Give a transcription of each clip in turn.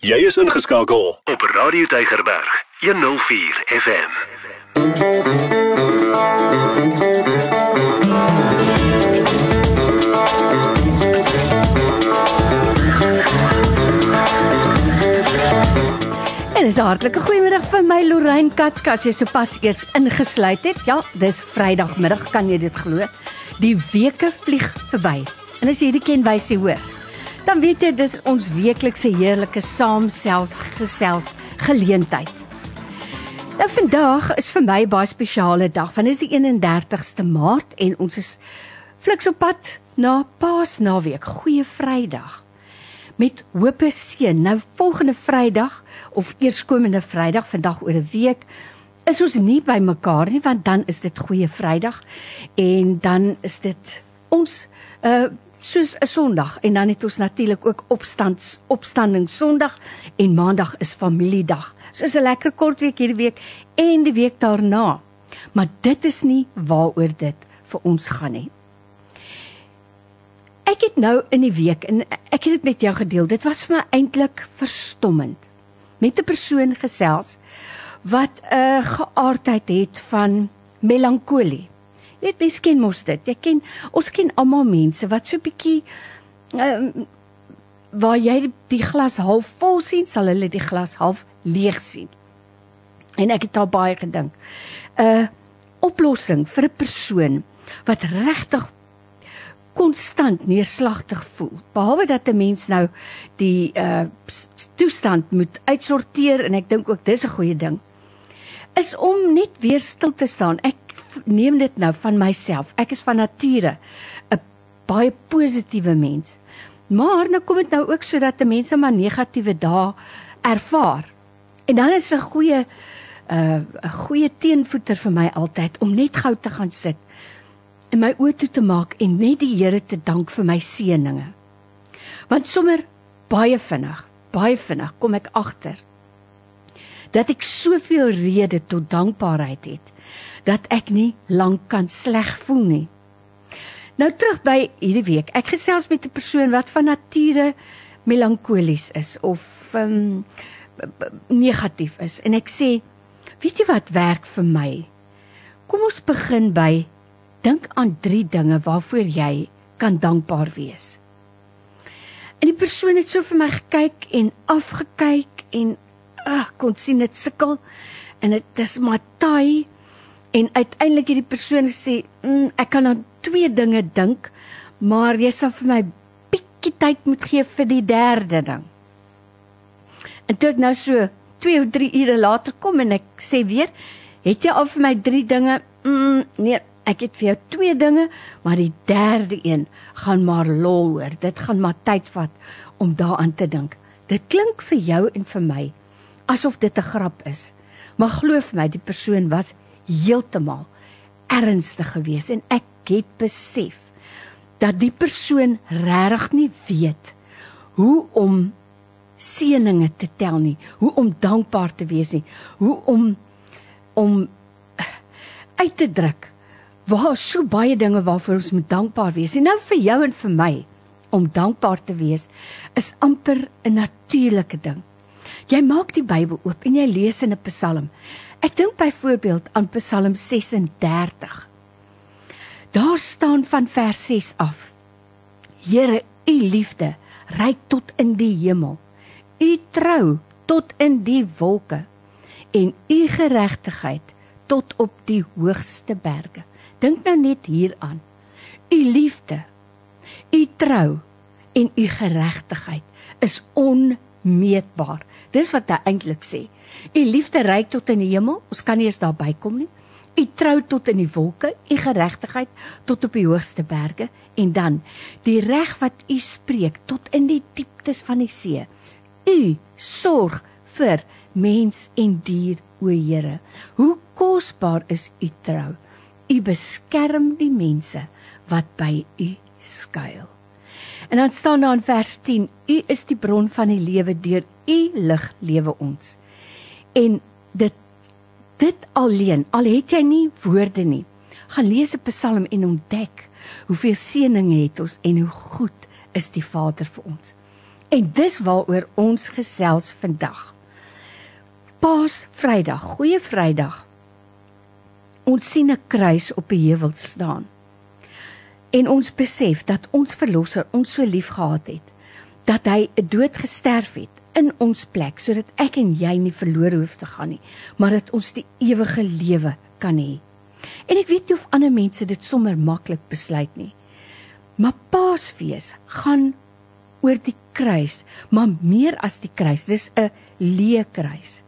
Jy is ingeskakel op Radio Tygerberg 104 FM. En dis 'n hartlike goeiemiddag vir my Lorraine Katskas. Jy sopas eers ingesluit het. Ja, dis Vrydagmiddag, kan jy dit glo? Die weke vlieg verby. En as jy hierdie ken wysie hoor, dan weet jy dis ons weeklikse heerlike saamsels gesels geleentheid. Nou vandag is vir my 'n baie spesiale dag, want dit is die 31ste Maart en ons is fliks op pad na Paasnaweek, Goeie Vrydag met hoop seën. Nou volgende Vrydag of eerskomende Vrydag, vandag oor 'n week, is ons nie by mekaar nie want dan is dit Goeie Vrydag en dan is dit ons uh soos 'n Sondag en dan het ons natuurlik ook opstands opstanding Sondag en Maandag is familiedag. So is 'n lekker kort week hierdie week en die week daarna. Maar dit is nie waaroor dit vir ons gaan nie. Ek het nou in die week en ek het dit met jou gedeel. Dit was vir my eintlik verstommend. Met 'n persoon gesels wat 'n geaardheid het van melankolie. Weet mens ken mos dit. Jy ken ons ken almal mense wat so bietjie uh, waar jy die glas half vol sien, sal hulle die glas half leeg sien. En ek het daar baie gedink. 'n uh, Oplossing vir 'n persoon wat regtig konstant neerslagtig voel. Behalwe dat 'n mens nou die uh toestand moet uitsorteer en ek dink ook dis 'n goeie ding. Is om net weer stil te staan. Ek neem dit nou van myself. Ek is van nature 'n baie positiewe mens. Maar nou kom dit nou ook sodat mense maar negatiewe dae ervaar. En dan is 'n goeie uh 'n goeie teenvoeter vir my altyd om net gou te gaan sit en my oë toe te maak en net die Here te dank vir my seëninge. Want sommer baie vinnig, baie vinnig kom ek agter dat ek soveel rede tot dankbaarheid het dat ek nie lank kan sleg voel nie. Nou terug by hierdie week. Ek gesels met 'n persoon wat van nature melankolies is of um, negatief is en ek sê, weet jy wat werk vir my? Kom ons begin by Dink aan 3 dinge waarvoor jy kan dankbaar wees. En die persoon het so vir my gekyk en afgekyk en ag kon sien dit sukkel en dit is maar taai en uiteindelik het die persoon gesê mm, ek kan aan twee dinge dink maar jy sal vir my bietjie tyd moet gee vir die derde ding. En toe ek nou so 2 of 3 ure later kom en ek sê weer het jy al vir my 3 dinge mm, nee Ek het vir jou twee dinge, maar die derde een gaan maar lol hoor. Dit gaan maar tyd vat om daaraan te dink. Dit klink vir jou en vir my asof dit 'n grap is. Maar glo my, die persoon was heeltemal ernstig geweest en ek het besef dat die persoon regtig nie weet hoe om seëninge te tel nie, hoe om dankbaar te wees nie, hoe om om uit te druk waar so baie dinge waarvoor ons moet dankbaar wees. En nou vir jou en vir my om dankbaar te wees is amper 'n natuurlike ding. Jy maak die Bybel oop en jy lees in 'n Psalm. Ek dink byvoorbeeld aan Psalm 36. Daar staan van vers 6 af: Here, u liefde reik tot in die hemel. U trou tot in die wolke en u geregtigheid tot op die hoogste berge. Dink nou net hieraan. U liefde, u trou en u geregtigheid is onmeetbaar. Dis wat hy eintlik sê. U liefde reik tot in die hemel, ons kan nie eens daar bykom nie. U trou tot in die wolke, u geregtigheid tot op die hoogste berge en dan die reg wat u spreek tot in die dieptes van die see. U sorg vir mens en dier, o Here. Hoe kosbaar is u trou. U beskerm die mense wat by U skuil. En dan staan daar in vers 10: U is die bron van die lewe, deur U lig lewe ons. En dit dit alleen, al het jy nie woorde nie, gaan lees 'n Psalm en ontdek hoeveel seëninge het ons en hoe goed is die Vader vir ons. En dis waaroor ons gesels vandag. Paas Vrydag, Goeie Vrydag. Ons sien 'n kruis op 'n heuwel staan. En ons besef dat ons verlosser ons so lief gehad het dat hy 'n dood gesterf het in ons plek sodat ek en jy nie verlore hoef te gaan nie, maar dat ons die ewige lewe kan hê. En ek weet nie of ander mense dit sommer maklik besluit nie. Maar Paasfees gaan oor die kruis, maar meer as die kruis, dis 'n leë kruis.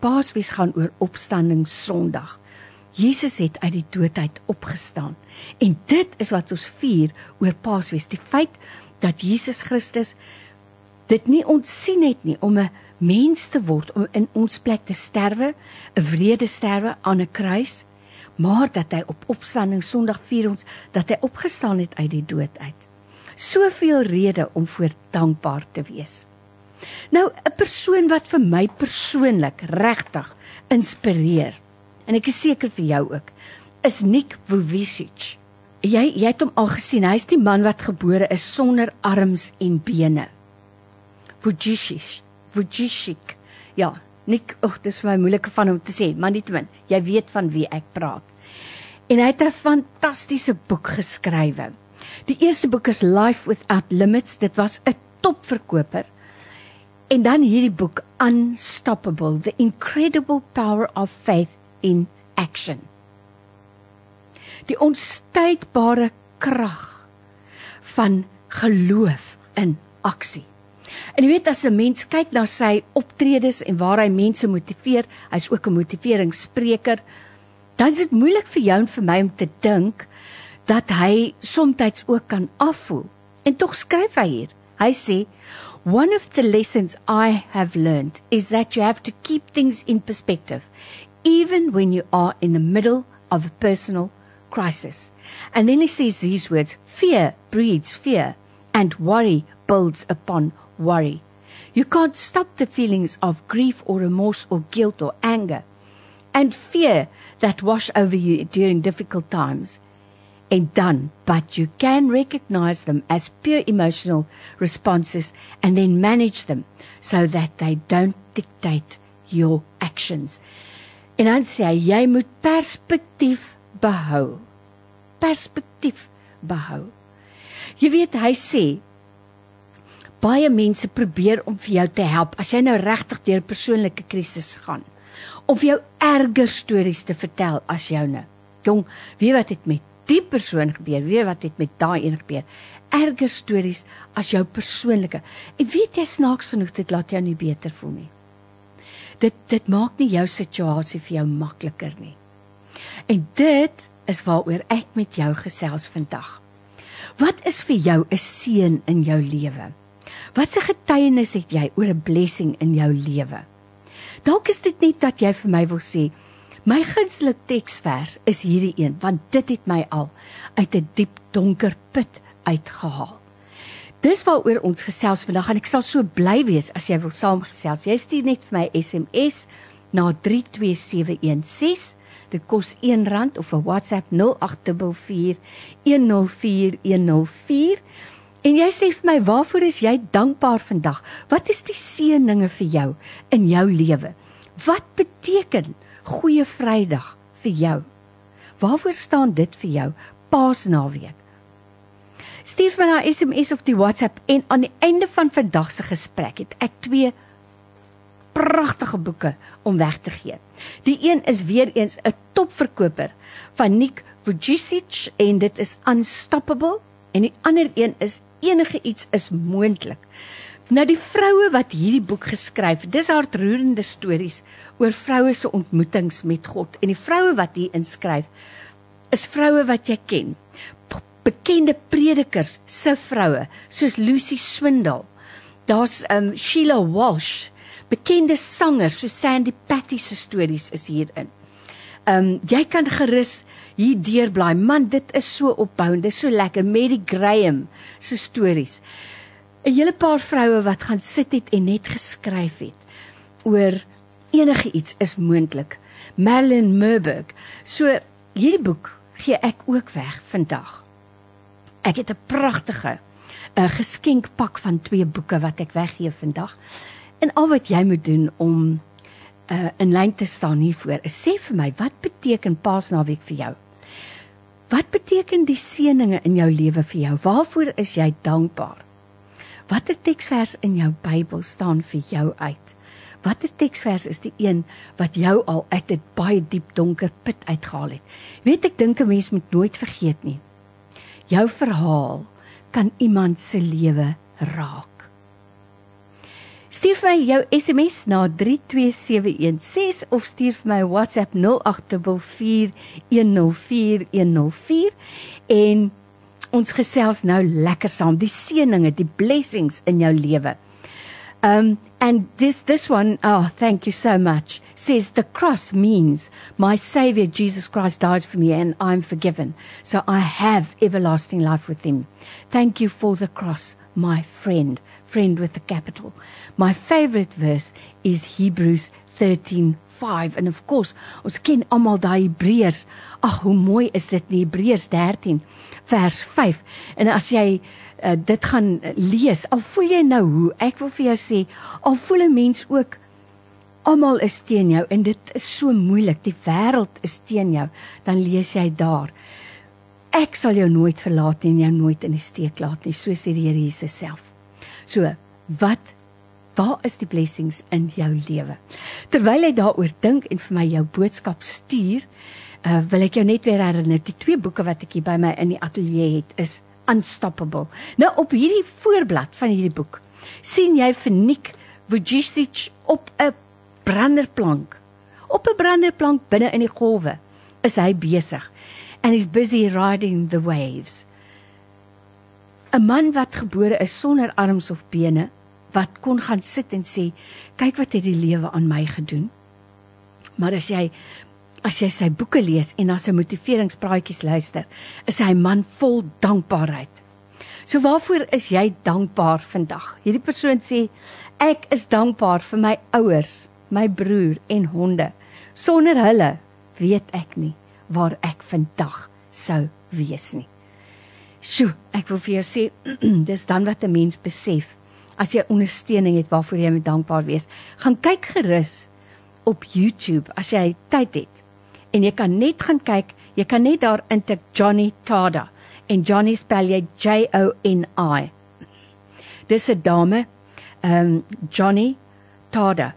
Paasfees gaan oor opstanding Sondag. Jesus het uit die dood uit opgestaan. En dit is wat ons vier oor Paasfees, die feit dat Jesus Christus dit nie ontsien het nie om 'n mens te word om in ons plek te sterwe, 'n wrede sterwe aan 'n kruis, maar dat hy op opstanding Sondag vier ons dat hy opgestaan het uit die dood uit. Soveel redes om voor dankbaar te wees. Nou 'n persoon wat vir my persoonlik regtig inspireer en ek is seker vir jou ook is Nick Vujicic. Jy jy het hom al gesien. Hy's die man wat gebore is sonder arms en bene. Vujicic. Vujicic. Ja, Nick, ag, dis vir my moeilik van hom te sê, maar nietemin, jy weet van wie ek praat. En hy het 'n fantastiese boek geskrywe. Die eerste boek is Life Without Limits. Dit was 'n topverkoper. En dan hierdie boek Unstoppable: The Incredible Power of Faith in Action. Die onstuitbare krag van geloof in aksie. En jy weet as 'n mens kyk na sy optredes en waar hy mense motiveer, hy's ook 'n motiveringsspreker, dan is dit moeilik vir jou en vir my om te dink dat hy soms ook kan afvoel. En tog skryf hy hier. Hy sê One of the lessons I have learned is that you have to keep things in perspective, even when you are in the middle of a personal crisis. And then he says these words fear breeds fear, and worry builds upon worry. You can't stop the feelings of grief or remorse or guilt or anger and fear that wash over you during difficult times. and done, but you can recognize them as pure emotional responses and then manage them so that they don't dictate your actions. En dan sê hy jy moet perspektief behou. Perspektief behou. Jy weet hy sê baie mense probeer om vir jou te help as jy nou regtig deur 'n persoonlike krisis gaan of jou erger stories te vertel as joune. Jong, weet wat het met die persoon gebeur, weet wat het met daai een gebeur. Erge stories as jou persoonlike. En weet jy snaaks genoeg dit laat jou nie beter voel nie. Dit dit maak nie jou situasie vir jou makliker nie. En dit is waaroor ek met jou gesels vandag. Wat is vir jou 'n seën in jou lewe? Wat 'n getuienis het jy oor 'n blessing in jou lewe? Dalk is dit net dat jy vir my wil sê, My gunsteling teksvers is hierdie een want dit het my al uit 'n diep donker put uitgehaal. Dis waaroor ons gesels vandag en ek sal so bly wees as jy wil saamgesels. Jy stuur net vir my SMS na 32716. Dit kos R1 of 'n WhatsApp 0844104104. En jy sê vir my, waarvoor is jy dankbaar vandag? Wat is die seëninge vir jou in jou lewe? Wat beteken Goeie Vrydag vir jou. Waarvoor staan dit vir jou? Paasnaweek. Stuur my 'n SMS of die WhatsApp en aan die einde van vandag se gesprek het ek twee pragtige boeke om weg te gee. Die een is weer eens 'n topverkoper van Nick Vujicic en dit is Unstoppable en die ander een is enige iets is moontlik. Nou die vroue wat hierdie boek geskryf dis hartroerende stories oor vroue se ontmoetings met God. En die vroue wat hier inskryf is vroue wat jy ken. Bekende predikers se vroue soos Lucy Swindle. Daar's um Sheila Walsh bekende sangers so Sandy Patty se stories is hierin um jy kan gerus hier deurblaai man dit is so opbouend dit is so lekker Mary Graham se stories 'n hele paar vroue wat gaan sit het en net geskryf het oor enige iets is moontlik. Marilyn Merberg. So hierdie boek gee ek ook weg vandag. Ek het 'n pragtige 'n geskenkpak van twee boeke wat ek weggee vandag. En al wat jy moet doen om uh in lyn te staan hiervoor, is sê vir my, wat beteken Paasnaweek vir jou? Wat beteken die seëninge in jou lewe vir jou? Waarvoor is jy dankbaar? Watter teksvers in jou Bybel staan vir jou uit? Watter teksvers is die een wat jou al uit 'n baie diep donker put uitgehaal het? Weet ek dink 'n mens moet nooit vergeet nie. Jou verhaal kan iemand se lewe raak. Stuur my jou SMS na 32716 of stuur vir my WhatsApp 0844104104 en ons gesels nou lekker saam die seëninge, die blessings in jou lewe. Um, and this this one, oh, thank you so much. Says the cross means my Savior Jesus Christ died for me and I'm forgiven. So I have everlasting life with Him. Thank you for the cross, my friend, friend with a capital. My favorite verse is Hebrews 13:5 and of course ons ken almal daai Hebreërs. Ag hoe mooi is dit in Hebreërs 13 vers 5. En as jy uh, dit gaan lees, al voel jy nou hoe ek wil vir jou sê, al voel 'n mens ook almal is teen jou en dit is so moeilik, die wêreld is teen jou, dan lees jy daar. Ek sal jou nooit verlaat en jou nooit in die steek laat nie, so sê die Here Jesus self. So, wat waar is die blessings in jou lewe? Terwyl jy daaroor dink en vir my jou boodskap stuur, uh, wil ek jou net weer herinner, die twee boeke wat ek hier by my in die ateljee het, is Unstoppable. Nou op hierdie voorblad van hierdie boek sien jy Vernik Vujicic op 'n branderplank. Op 'n branderplank binne in die golwe is hy besig and he's busy riding the waves. 'n Man wat gebore is sonder arms of bene, wat kon gaan sit en sê, "Kyk wat het die lewe aan my gedoen." Maar as jy as jy sy boeke lees en na sy motiveringspraatjies luister, is hy 'n man vol dankbaarheid. So waarvoor is jy dankbaar vandag? Hierdie persoon sê ek is dankbaar vir my ouers, my broer en honde. Sonder hulle weet ek nie waar ek vandag sou wees nie. Sjoe, ek wil vir jou sê dis dan wat 'n mens besef as jy ondersteuning het waarvoor jy moet dankbaar wees. Gaan kyk gerus op YouTube as jy tyd het en jy kan net gaan kyk, jy kan net daar intik Johnny Tada en Johnny spel jy J O N I. Dis 'n dame, ehm um, Johnny Tada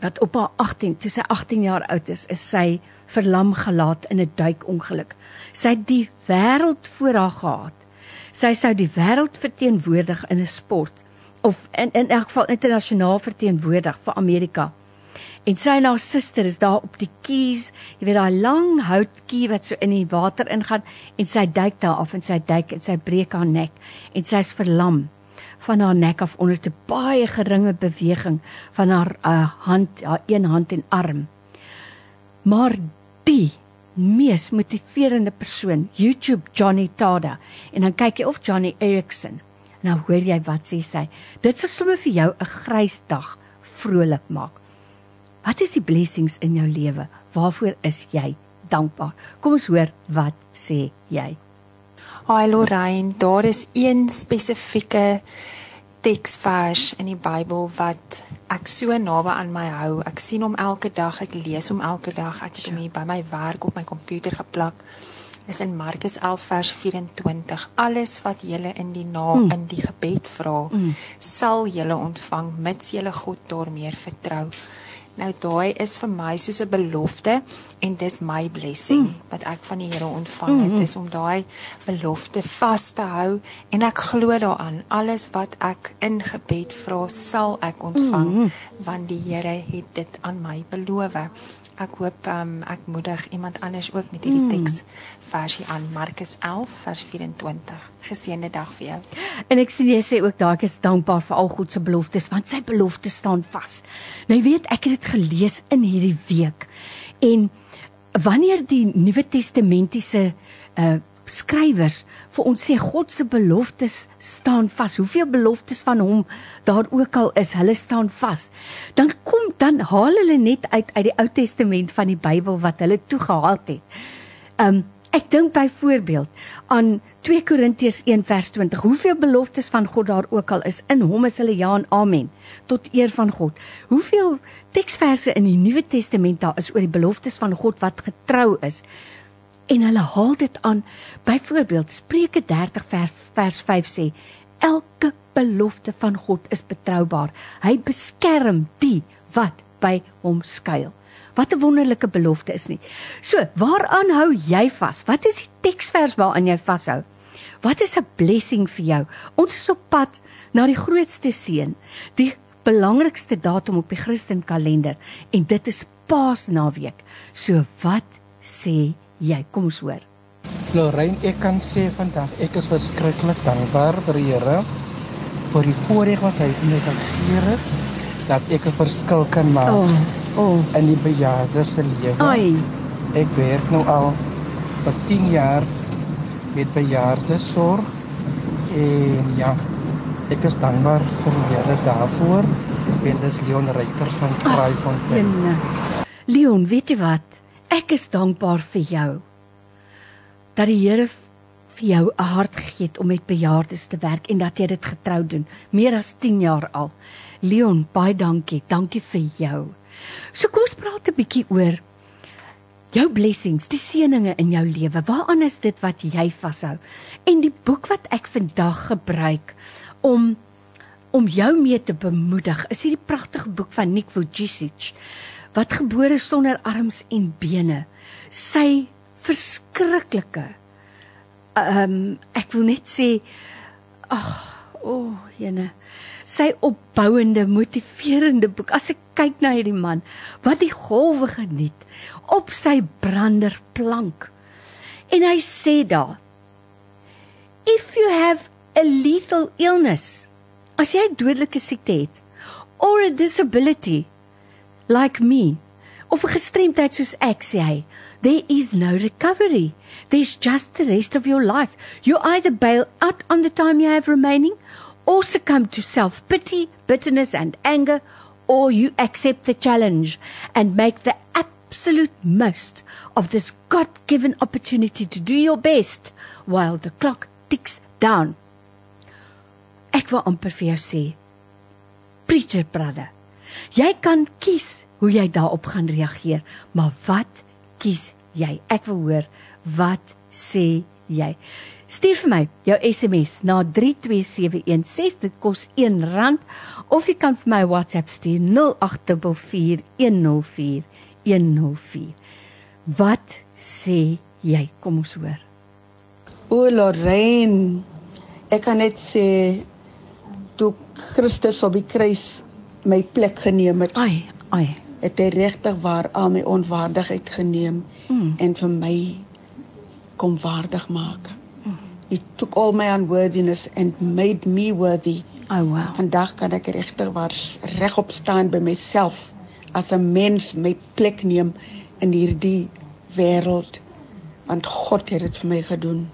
wat op haar 18, toe sy 18 jaar oud is, is sy verlam gelaat in 'n duikongeluk. Sy het die wêreld voor haar gehad. Sy sou die wêreld verteenwoordig in 'n sport of in in elk geval internasionaal verteenwoordig vir Amerika en sy en haar suster is daar op die keys, jy weet daai lang houtkie wat so in die water ingaan en sy duik daar af en sy duik en sy breek haar nek en sy's verlam van haar nek af onder te baie geringe beweging van haar uh, hand, haar een hand en arm. Maar die mees motiverende persoon, YouTube Johnny Tada en dan kyk jy of Johnny Erickson. Nou hoor jy wat sê sy. Dit sal sommer vir jou 'n grys dag vrolik maak. Wat is die blessings in jou lewe? Waarvoor is jy dankbaar? Kom ons hoor wat sê jy. Hi Lorraine, daar is een spesifieke teksvers in die Bybel wat ek so naby aan my hou. Ek sien hom elke dag, ek lees hom elke dag. Ek het hom hier by my werk op my komputer geplak. Is in Markus 11 vers 24. Alles wat julle in die naam mm. in die gebed vra, mm. sal julle ontvang mits julle God daarmee vertrou. Nou daai is vir my soos 'n belofte en dis my blessing mm. wat ek van die Here ontvang het mm -hmm. is om daai belofte vas te hou en ek glo daaraan alles wat ek in gebed vra sal ek ontvang mm -hmm. want die Here het dit aan my beloof ek hoop um, ek moedig iemand anders ook met hierdie hmm. teks versie aan Markus 11 vers 24. Geseënde dag vir jou. En ek sien jy sê ook daar ek is dankbaar vir al God se beloftes want sy beloftes staan vas. Nou jy weet ek het dit gelees in hierdie week. En wanneer die Nuwe Testamentiese uh skrywers vir ons sê God se beloftes staan vas. Hoeveel beloftes van hom daar ook al is, hulle staan vas. Dan kom dan haal hulle net uit uit die Ou Testament van die Bybel wat hulle toegehaal het. Um Ek dink byvoorbeeld aan 2 Korintiërs 1 vers 20. Hoeveel beloftes van God daar ook al is, in hom is hulle ja en amen tot eer van God. Hoeveel teksverse in die Nuwe Testament daar is oor die beloftes van God wat getrou is. En hulle haal dit aan. Byvoorbeeld Spreuke 30 vers, vers 5 sê: Elke belofte van God is betroubaar. Hy beskerm die wat by hom skuil. Wat 'n wonderlike belofte is nie. So, waaraan hou jy vas? Wat is die teksvers waaraan jy vashou? Wat is 'n blessing vir jou? Ons is op pad na die grootste seën, die belangrikste datum op die Christen kalender en dit is Paasnaweek. So wat sê jy? Kom ons hoor. Lorraine, ek kan sê vandag ek is verskriklik dankbaar vir die Here vir die voorreg wat hy vir my gegee het dat ek 'n verskil kan maak. Oh. Oh. In die bejaardes se lewe. Ai. Ek werk nou al vir 10 jaar met bejaardes sorg en ja, ek is dankbaar vir die Here daarvoor. En dis Leon Reuters van Kraaifontein. Oh, Leon, weet jy wat? Ek is dankbaar vir jou. Dat die Here vir jou 'n hart gegee het om met bejaardes te werk en dat jy dit getrou doen, meer as 10 jaar al. Leon, baie dankie. Dankie vir jou. So kom ons praat 'n bietjie oor jou blessings, die seëninge in jou lewe. Waaraan is dit wat jy vashou? En die boek wat ek vandag gebruik om om jou mee te bemoedig, is hierdie pragtige boek van Nick Vujicic wat gebore sonder arms en bene. Sy verskriklike ehm um, ek wil net sê ag, o, oh, jene sy opbouende, motiverende boek. As ek kyk na hierdie man wat die golwe geniet op sy branderplank. En hy sê daar: If you have a lethal illness, as jy 'n dodelike siekte het or a disability like me, of 'n gestremdheid soos ek sê hy, there is no recovery. There's just the rest of your life. You either bail out on the time you have remaining or succumb to self pity, bitterness, and anger, or you accept the challenge and make the absolute most of this God given opportunity to do your best while the clock ticks down. Ek wil amper vir jou sê, preacher brother, jy kan kies hoe jy daarop gaan reageer, maar wat kies jy? Ek wil hoor wat sê jy? Stuur vir my jou SMS na 32716 dit kos R1 of jy kan vir my WhatsApp stuur 0824104104. Wat sê jy? Kom ons hoor. O Lorraine, ek kan net sê Christus op die kruis my plek geneem het. Ai, ai. Het hy regtig waar al my onwaardigheid geneem mm. en vir my kom waardig maak. He took all my unworthiness and made me worthy. Oh wow. Vandag kan ek regtig waar regop staan by myself as 'n mens my plek neem in hierdie wêreld want God het dit vir my gedoen.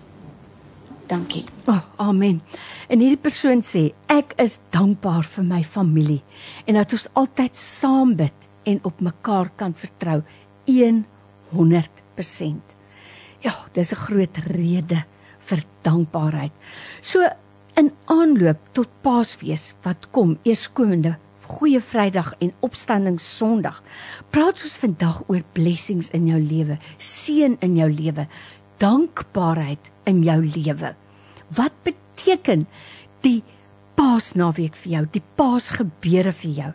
Dankie. Oh, amen. En hierdie persoon sê ek is dankbaar vir my familie en dat ons altyd saam bid en op mekaar kan vertrou 100%. Ja, dis 'n groot rede vir dankbaarheid. So in aanloop tot Paasfees wat kom, eerskomende Goeie Vrydag en Opstanding Sondag, praat ons vandag oor blessings in jou lewe, seën in jou lewe, dankbaarheid in jou lewe. Wat beteken die Paasnaweek vir jou, die Paasgebeure vir jou?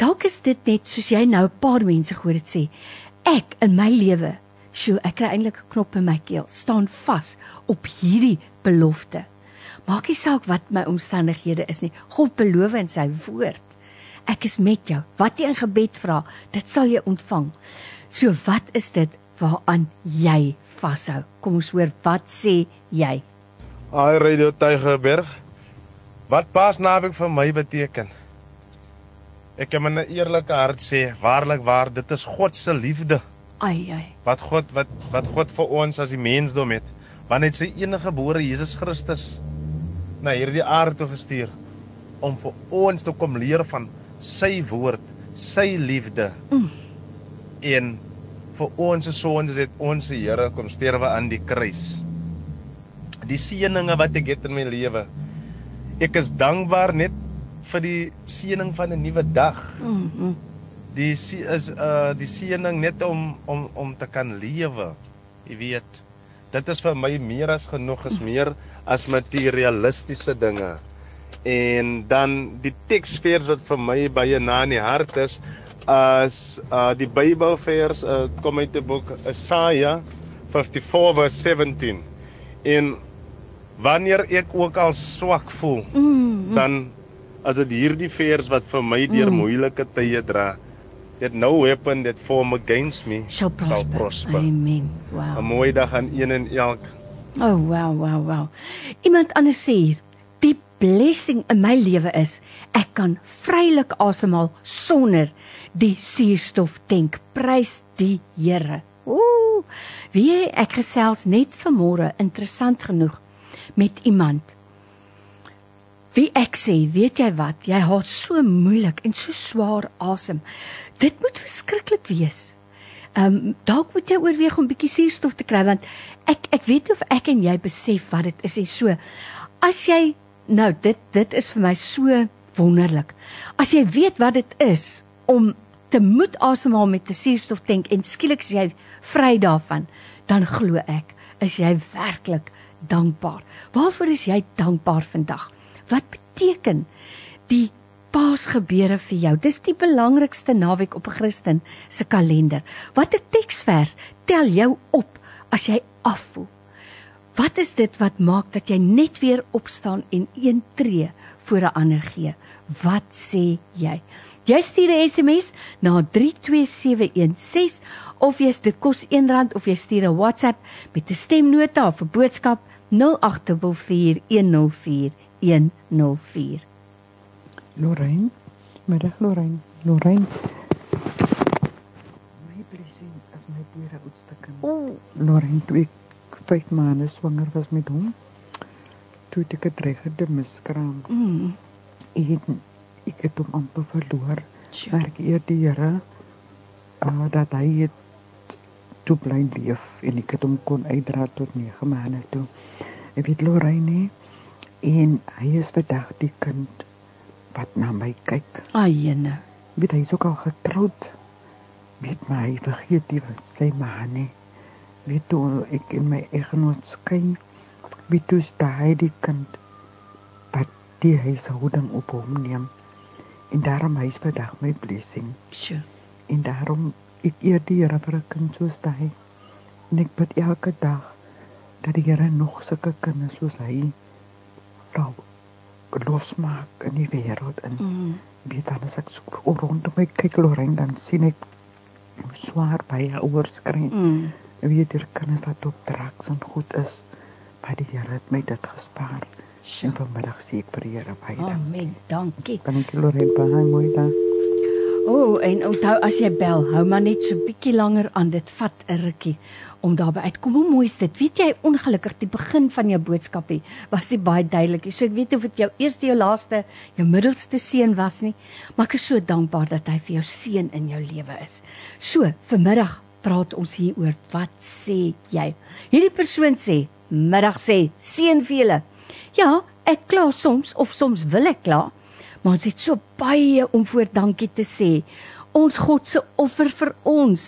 Dalk is dit net soos jy nou 'n paar mense gehoor het sê, ek in my lewe Sjoe, ek kry eintlik 'n knop in my keel. Staan vas op hierdie belofte. Maak nie saak wat my omstandighede is nie. God beloof in sy woord. Ek is met jou. Wat jy in gebed vra, dit sal jy ontvang. So wat is dit waaraan jy vashou? Kom ons hoor wat sê jy? Ai Radio Tygerberg. Wat Paasnaweek vir my beteken? Ek kan met 'n eerlike hart sê, waarlik waar, dit is God se liefde. Ai ai. Wat God wat wat God vir ons as die mensdom het, wanneer hy sy enige gebore Jesus Christus na hierdie aarde toe gestuur om vir ons te kom leer van sy woord, sy liefde. Mm. En vir ons sondes het ons se Here kom sterwe aan die kruis. Die seëninge wat ek het in my lewe. Ek is dankbaar net vir die seëning van 'n nuwe dag. Mm -hmm. Die is uh die seëning net om om om te kan lewe. Jy weet. Dit is vir my meer as genoeg, is meer as materialistiese dinge. En dan die teksvers wat vir my baie na in die hart is as uh die Bybelvers uh, kom uit die boek Jesaja 54 vers 17. En wanneer ek ook al swak voel, Mm, dan as dit hierdie vers wat vir my deur Mm. moeilike tye dra. That no weapon that form against me shall prosper. sal prosper. Amen. 'n Wow. Mooi dag aan een en elk. Oh wow, wow, wow. Iemand anders sê hier, blessing in my lewe is ek kan vrylik asemhaal sonder die suurstoftank. Prys die Here. Ooh. Wie ek gesels net vanmôre interessant genoeg met iemand. Wie ek sê, weet jy wat? Jy haal so moeilik en so swaar asem. Dit moet verskriklik wees. Ehm um, dalk moet jy oorweeg om bietjie suurstof te kry want ek ek weet of ek en jy besef wat dit is en so. As jy nou dit dit is vir my so wonderlik. As jy weet wat dit is om te moet asemhaal met 'n suurstoftank en skielik is jy vry daarvan, dan glo ek is jy werklik dankbaar. Waarvoor is jy dankbaar vandag? Wat beteken die Paasgebeure vir jou? Dis die belangrikste naweek op 'n Christen se kalender. Watter teksvers tel jou op as jy afvoel? Wat is dit wat maak dat jy net weer opstaan en een tree voor 'n ander gee? Wat sê jy? Jy stuur 'n SMS na 32716 of jy dit kos R1 of jy stuur 'n WhatsApp met 'n stemnota of 'n boodskap 0824104104. Lorraine, middag Lorraine, Lorraine. My blessing is my dear oudste kind. Ooh, Lorraine, toe 5 maande swanger was met hom, toe het ek 'n dreigende miskraam. mm, het ek het hom amper verloor. sure. Maar ek eer die Here uh, dat hy het toe bly leef en ek het hom kon uitdra tot 9 maande toe. Ek weet Lorraine en hy is vandag die kind wat na my kyk. Ayene. weet hy is ook al getroud. Weet my, hy vergeet die wat sy ma nie. Weet toe ek in my eggenoot skyn, weet toe sta hy die kind wat die huishouding op hom neem. En daarom hy is vandag my blessing. Sure. En daarom ek eer die Here vir 'n kind soos hy. En ek bid elke dag dat die Here nog sulke kinders soos hy sal losmaak in die wêreld in Mm. weet dan as ek so rondom my kyk Lorraine dan sien ek swaar baie ouers kry. Mm. Weet jy kinders wat op drugs en goed is. Maar die Here het my dit gespaar. Sure. En vanmiddag sê ek vir die Here baie dankie. Amen. Dankie. Kan ek Lorraine baie mooi dag. O, oh, en onthou as jy bel, hou maar net so bietjie langer aan. Dit vat 'n rukkie om daarby uitkom. Hoe mooi is dit? Weet jy ongelukkig die begin van jou boodskapie was nie baie duidelik nie. So ek weet of dit jou eerste, jou laaste, jou middelste seun was nie, maar ek is so dankbaar dat hy vir jou seun in jou lewe is. So, vanmiddag praat ons hier oor wat sê jy? Hierdie persoon sê, middag sê, seën vir julle. Ja, ek kla soms of soms wil ek kla, maar ons het so baie om voor dankie te sê. Ons God se offer vir ons.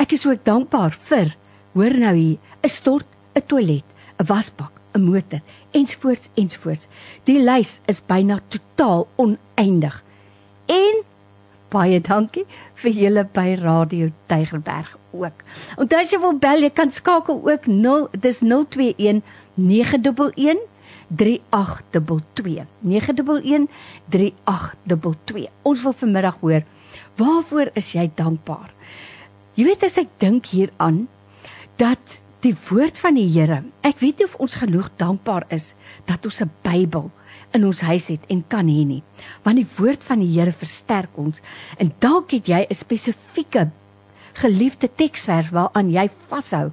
Ek is ook dankbaar vir hoor nou hier, 'n stort, 'n toilet, 'n wasbak, 'n motor ensvoorts ensvoorts. Die lys is byna totaal oneindig. En baie dankie vir julle by Radio Tygerberg ook. Onthou as jy wil bel, jy kan skakel ook 0 dis 021 911 3822 911 3822 Ons wil vanmiddag hoor waarvoor is jy dankbaar? Jy weet as ek dink hieraan dat die woord van die Here, ek weet nie of ons genoeg dankbaar is dat ons 'n Bybel in ons huis het en kan hê nie. Want die woord van die Here versterk ons en dalk het jy 'n spesifieke geliefde teksvers waaraan jy vashou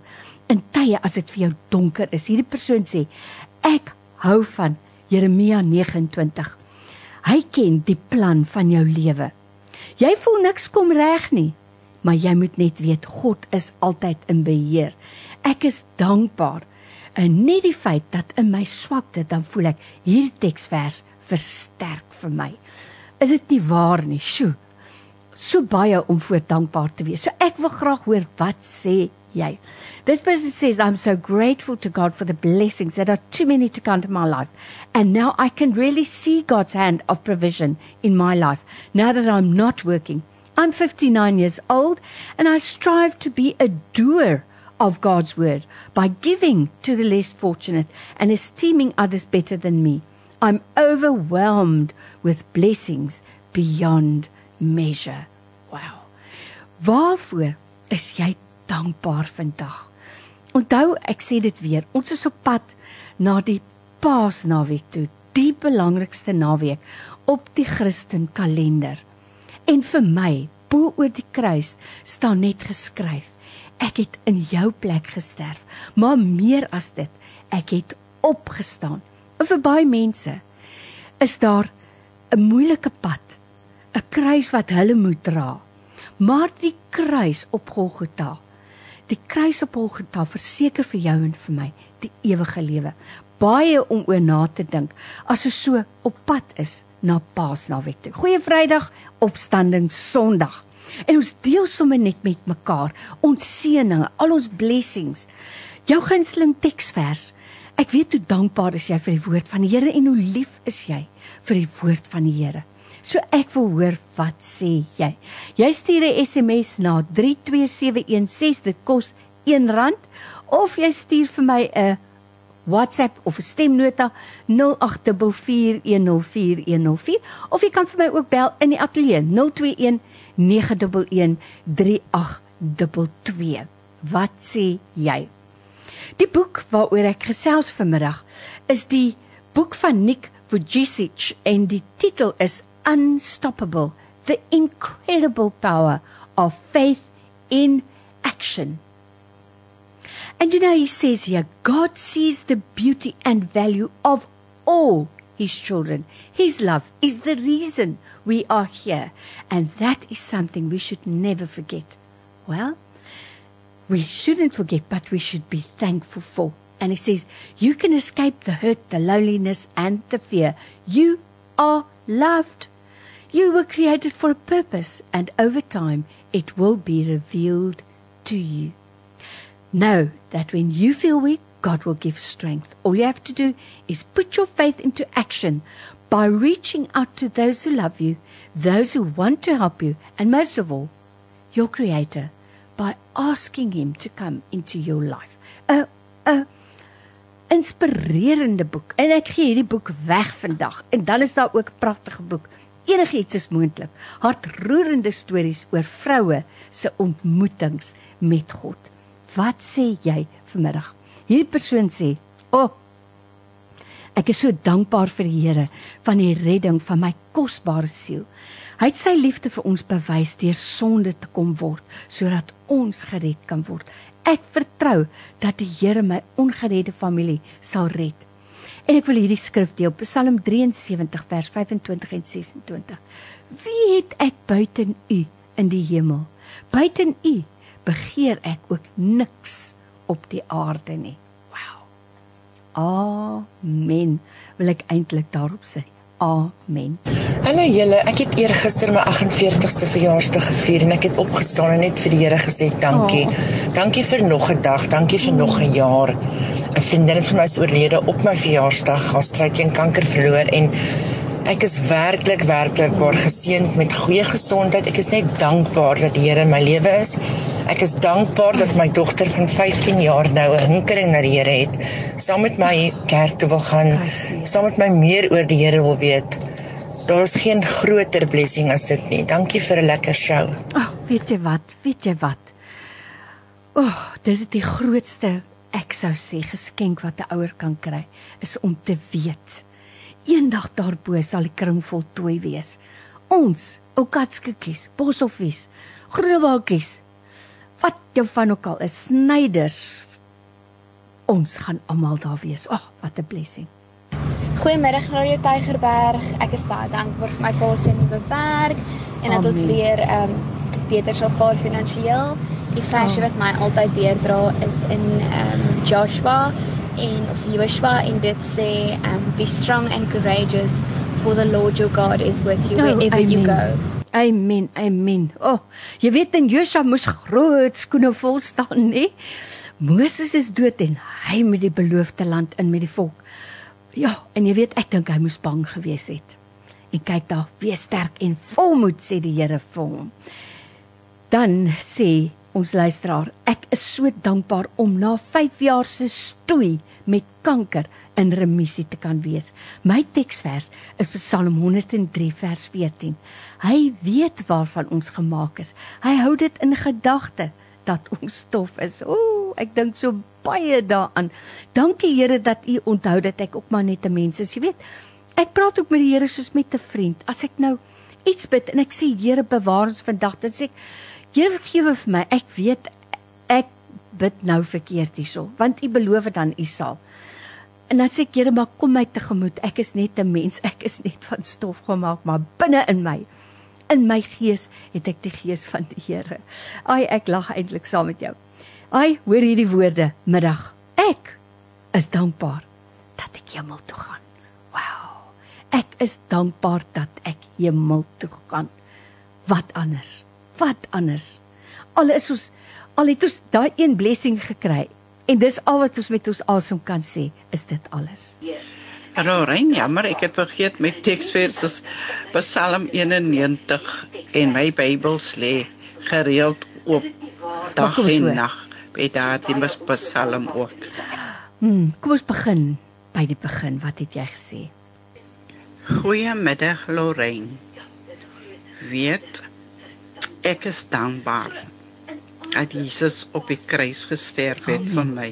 in tye as dit vir jou donker is. Hierdie persoon sê, ek hou van Jeremia 29. Hy ken die plan van jou lewe. Jy voel niks kom reg nie. maar jy moet net weet God is altyd in beheer. Ek is dankbaar. En net die feit dat in my swakte dan voel ek hierdie teksvers versterk vir my. Is dit nie waar nie? Sjoe. So baie om voor dankbaar te wees. So ek wil graag hoor wat sê jy. This person says I'm so grateful to God for the blessings that are too many to count in my life. And now I can really see God's hand of provision in my life now that I'm not working. I'm 59 years old and I strive to be a doer of God's word by giving to the less fortunate and esteeming others better than me. I'm overwhelmed with blessings beyond measure. Wow. Waarvoor is jy dankbaar vandag? Onthou, ek sê dit weer, ons is op pad na die Paasnaweek toe, die belangrikste naweek op die Christen kalender. En vir my, bo oor die kruis, staan net geskryf: Ek het in jou plek gesterf, maar meer as dit, ek het opgestaan. En vir baie mense is daar 'n moeilike pad, 'n kruis wat hulle moet dra. Maar die kruis op Golgotha, die kruis op Golgotha verseker vir jou en vir my die ewige lewe. Baie om oor na te dink as ons so op pad is na Paasnaweek toe. Goeie Vrydag, opstanding Sondag. En ons deel sommer net met mekaar ons seëninge, al ons blessings. Jou gunsteling teksvers. Ek weet hoe dankbaar is jy vir die woord van die Here en hoe lief is jy vir die woord van die Here. So ek wil hoor wat sê jy. Jy stuur 'n SMS na 32716 dit kos R1 of jy stuur vir my 'n WhatsApp of 'n stemnota 0844104104 of jy kan vir my ook bel in die ateljee 021 9113822. Wat sê jy? Die boek waaroor ek gesels vanmiddag is die boek van Nick Vujicic en die titel is Unstoppable: The Incredible Power of Faith in Action. And you know, he says here, God sees the beauty and value of all his children. His love is the reason we are here. And that is something we should never forget. Well, we shouldn't forget, but we should be thankful for. And he says, You can escape the hurt, the loneliness, and the fear. You are loved. You were created for a purpose, and over time, it will be revealed to you. Know that when you feel weak, God will give strength. All you have to do is put your faith into action by reaching out to those who love you, those who want to help you, and most of all, your Creator, by asking Him to come into your life. A, a inspirerende boek. En ek gee hierdie boek weg vandag. En dan is daar ook 'n pragtige boek. Enigiets is moontlik. Hartroerende stories oor vroue se ontmoetings met God. Wat sê jy vanmiddag? Hierdie persoon sê: "O, oh, ek is so dankbaar vir die Here van die redding van my kosbare siel. Hy het sy liefde vir ons bewys deur sonde te kom word sodat ons gered kan word. Ek vertrou dat die Here my ongeredde familie sal red." En ek wil hierdie skrif deel, Psalm 73 vers 25 en 26. Wie het ek buiten U in die hemel? Buiten U begeer ek ook niks op die aarde nie. Wow. Amen. Wil ek eintlik daarop sê. Amen. Hallo julle, ek het eergister my 48ste verjaarsdag gevier en ek het opgestaan en net vir die Here gesê dankie. Oh. Dankie vir nog 'n dag, dankie vir mm. nog 'n jaar. 'n Vriendin van my is oorlede op my verjaarsdag, haar stryd teen kanker verloor en Ek is werklik werklik baie geseënd met goeie gesondheid. Ek is net dankbaar dat die Here in my lewe is. Ek is dankbaar dat my dogter van 15 jaar nou 'n hinkering na die Here het. Saam met my kerk toe wil gaan, saam met my meer oor die Here wil weet. Daar's geen groter blessing as dit nie. Dankie vir 'n lekker show. Ag, oh, weet jy wat? Weet jy wat? O, oh, dis die grootste ek sou sê geskenk wat 'n ouer kan kry, is om te weet eendag daarbo sal die kring voltooi wees. Ons, ou katskikkies, bosoffies, groewaaltjies, wat jou van ook al is, snyders. Ons gaan almal daar wees. Ag, oh, wat 'n blessing. Goeiemiddag Radio Tygerberg. Ek is baie dankbaar vir my pa se nuwe werk en dat ons weer ehm um, beter sal vaar finansiëel. Die verse Oh. wat my altyd deurdra is in um Joshua en of Joshua en dit sê um be strong and courageous for the Lord your God is with you Oh, wherever you amen. go. Amen. Amen. O, oh, jy weet in Josua moes groot skoene vol staan, nê? Moses is dood en hy met die beloofde land in met die volk. Ja, en jy weet ek dink hy moes bang gewees het. En kyk daar, wees sterk en volmoed sê die Here vir hom. Dan sê ons luisteraar, ek is so dankbaar om na 5 jaar se stoei met kanker in remissie te kan wees. My teksvers is Psalm 103 vers 14. Hy weet waarvan ons gemaak is. Hy hou dit in gedagte dat ons stof is. Ooh, ek dink so baie daaraan. Dankie Here dat U onthou dat ek ook maar net 'n mens is. Jy weet, ek praat ook met die Here soos met 'n vriend. As ek nou iets bid en ek sê Here bewaar ons vandag, dan sê ek Here vergewe vir my. Ek weet bid nou verkeerd hierso, want U beloof dan U sal. En dan sê ek Here, maar kom my tegemoet. Ek is net 'n mens. Ek is net van stof gemaak, maar binne in my in my gees het ek die gees van die Here. Ai, ek lag eintlik saam met jou. Ai, hoor hierdie woorde middag. Ek is dankbaar dat ek hemel toe gaan. Wow. Ek is dankbaar dat ek hemel toe gaan. Wat anders? Wat anders? Al is ons al het ons daai een blessing gekry en dis al wat ons met ons asem kan sê, is dit alles. Rorein, jammer, ek het vergeet my teksvers is Psalm 91 en my Bybels lê gereeld oop dag en nag. By daardie mis Psalm ook. Hmm, kom ons begin by die begin. Wat het jy gesê? Goeiemiddag Lorraine. Weet ek is dankbaar dat Jesus op die kruis gesterf het vir my.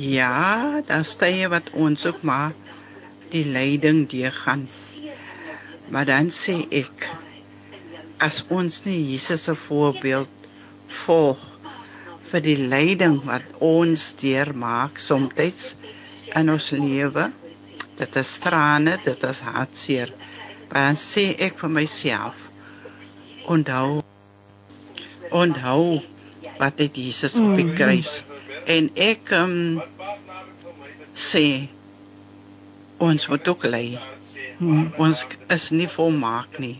Ja, daar stye wat ons ook maar die lyding deurgaan. Maar dan sê ek as ons nie Jesus se voorbeeld volg vir die lyding wat ons deurmaak soms in ons lewe dit is trane, dit is hartseer. Maar dan sê ek vir myself, onthou, onthou wat het Jesus op die kruis. En ek um, sê, ons moet ook ly. Ons is nie volmaak nie.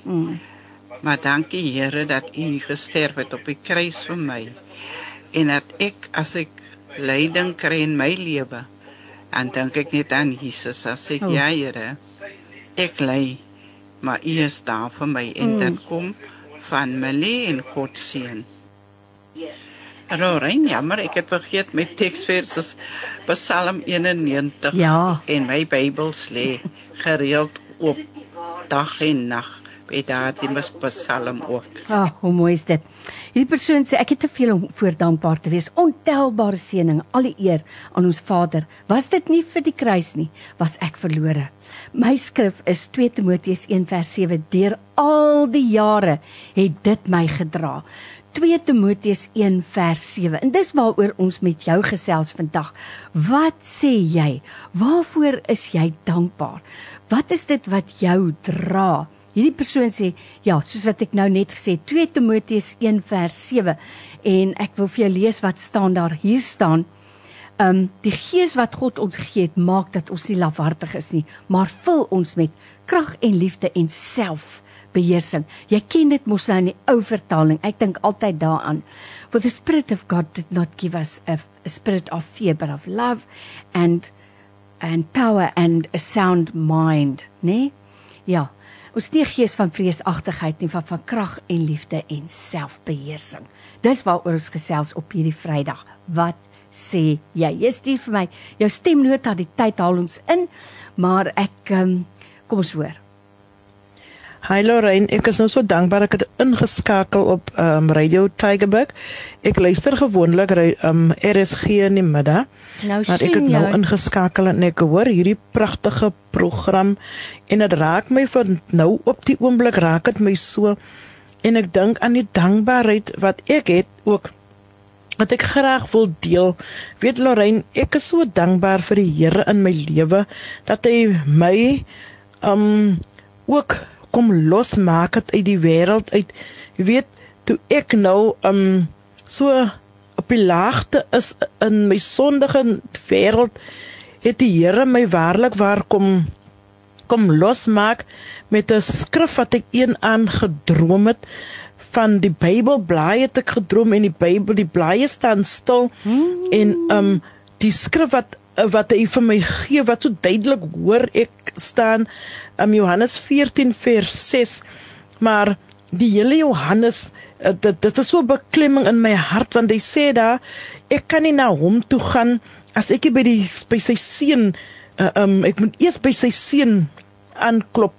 Maar dankie Here dat U gesterf het op die kruis vir my. En dat ek as ek lyding kry in my lewe, dan dink ek net aan Jesus. Dan sê ek, Oh. ja Here, ek ly, maar U is daar vir my en dit kom van Melie en God seën. Rorein, jammer, ek het vergeet my teksvers is Psalm 91 Ja. en my Bybels lê gereeld oop dag en nag by daardie mis Psalm ook. Ag, oh, hoe mooi is dit. Hierdie persoon sê ek het te veel om voor dankbaar te wees. Ontelbare seëninge, al die eer aan ons Vader. Was dit nie vir die kruis nie, was ek verlore. My skrif is 2 Timoteus 1 vers 7. Deur al die jare het dit my gedra. 2 Timoteus 1 vers 7. En dis waaroor ons met jou gesels vandag. Wat sê jy? Waarvoor is jy dankbaar? Wat is dit wat jou dra? Hierdie persoon sê, ja, soos wat ek nou net gesê, 2 Timoteus 1 vers 7 en ek wil vir jou lees wat staan daar. Hier staan: Um die gees wat God ons het, maak dat ons nie lafhartig is nie, maar vul ons met krag en liefde en selfbeheersing. Jy ken dit mos nou in die ou vertaling. Ek dink altyd daaraan. For the spirit of God did not give us a, a spirit of fear but of love and and power and a sound mind, né? Nee? Ja. Ons nie gees van vreesagtigheid nie, van van krag en liefde en selfbeheersing. Dis waaroor ons gesels op hierdie Vrydag. Wat sê jy? Jy stuur vir my jou stemnota, die tyd haal ons in, maar ek um, kom ons hoor. Hi Lorraine, ek is nou so dankbaar ek het ingeskakel op um, Radio Tigerberg. Ek luister gewoonlik um, RSG in die middag. Nou Maar ek het nou jy. ingeskakel en ek hoor hierdie pragtige program en dit raak my van nou op die oomblik raak dit my so en ek dink aan die dankbaarheid wat ek het ook wat ek graag wil deel. Weet Lorraine, ek is so dankbaar vir die Here in my lewe dat hy my um ook kom losmaak het uit die wêreld uit. Jy weet, toe ek nou um so op die laagte is in my sondige wêreld het die Here my waarlik waar kom kom losmaak met 'n skrif wat ek een aan gedroom het van die Bybel blaai het ek gedroom en die Bybel die blaaie staan stil hmm. en um die skrif wat wat hy vir my gee wat so duidelik hoor ek staan um Johannes 14 vers 6 maar die hele Johannes uh, dit dit is so beklemming in my hart want hy sê daar ek kan nie na hom toe gaan as ek by die by sy seun uh, um ek moet eers by sy seun aanklop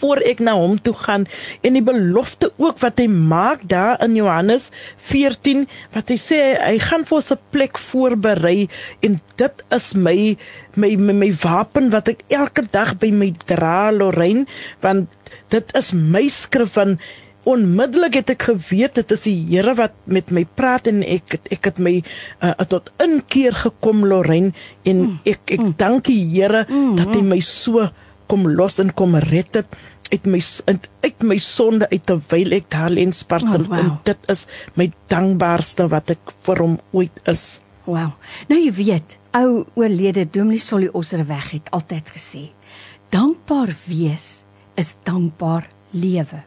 voor ek na hom toe gaan en die belofte ook wat hy maak daar in Johannes 14 wat hy sê hy gaan vir ons 'n plek voorberei en dit is my my my, my wapen wat ek elke dag by my dra Lorraine want dit is my skrif van onmiddellik het ek geweet dit is die Here wat met my praat en ek ek het my uh, tot inkeer gekom Lorraine en mm, ek ek mm. dank die Here mm, dat hy my so kom los en kom red het uit my uit my sonde uit terwyl ek daar lê in Spartel oh, wow. en dit is my dankbaarste wat ek vir hom ooit is. Wow. Nou jy weet, ou oorlede Dominee Solly Osserweg het altyd gesê, dankbaar wees is dankbaar lewe.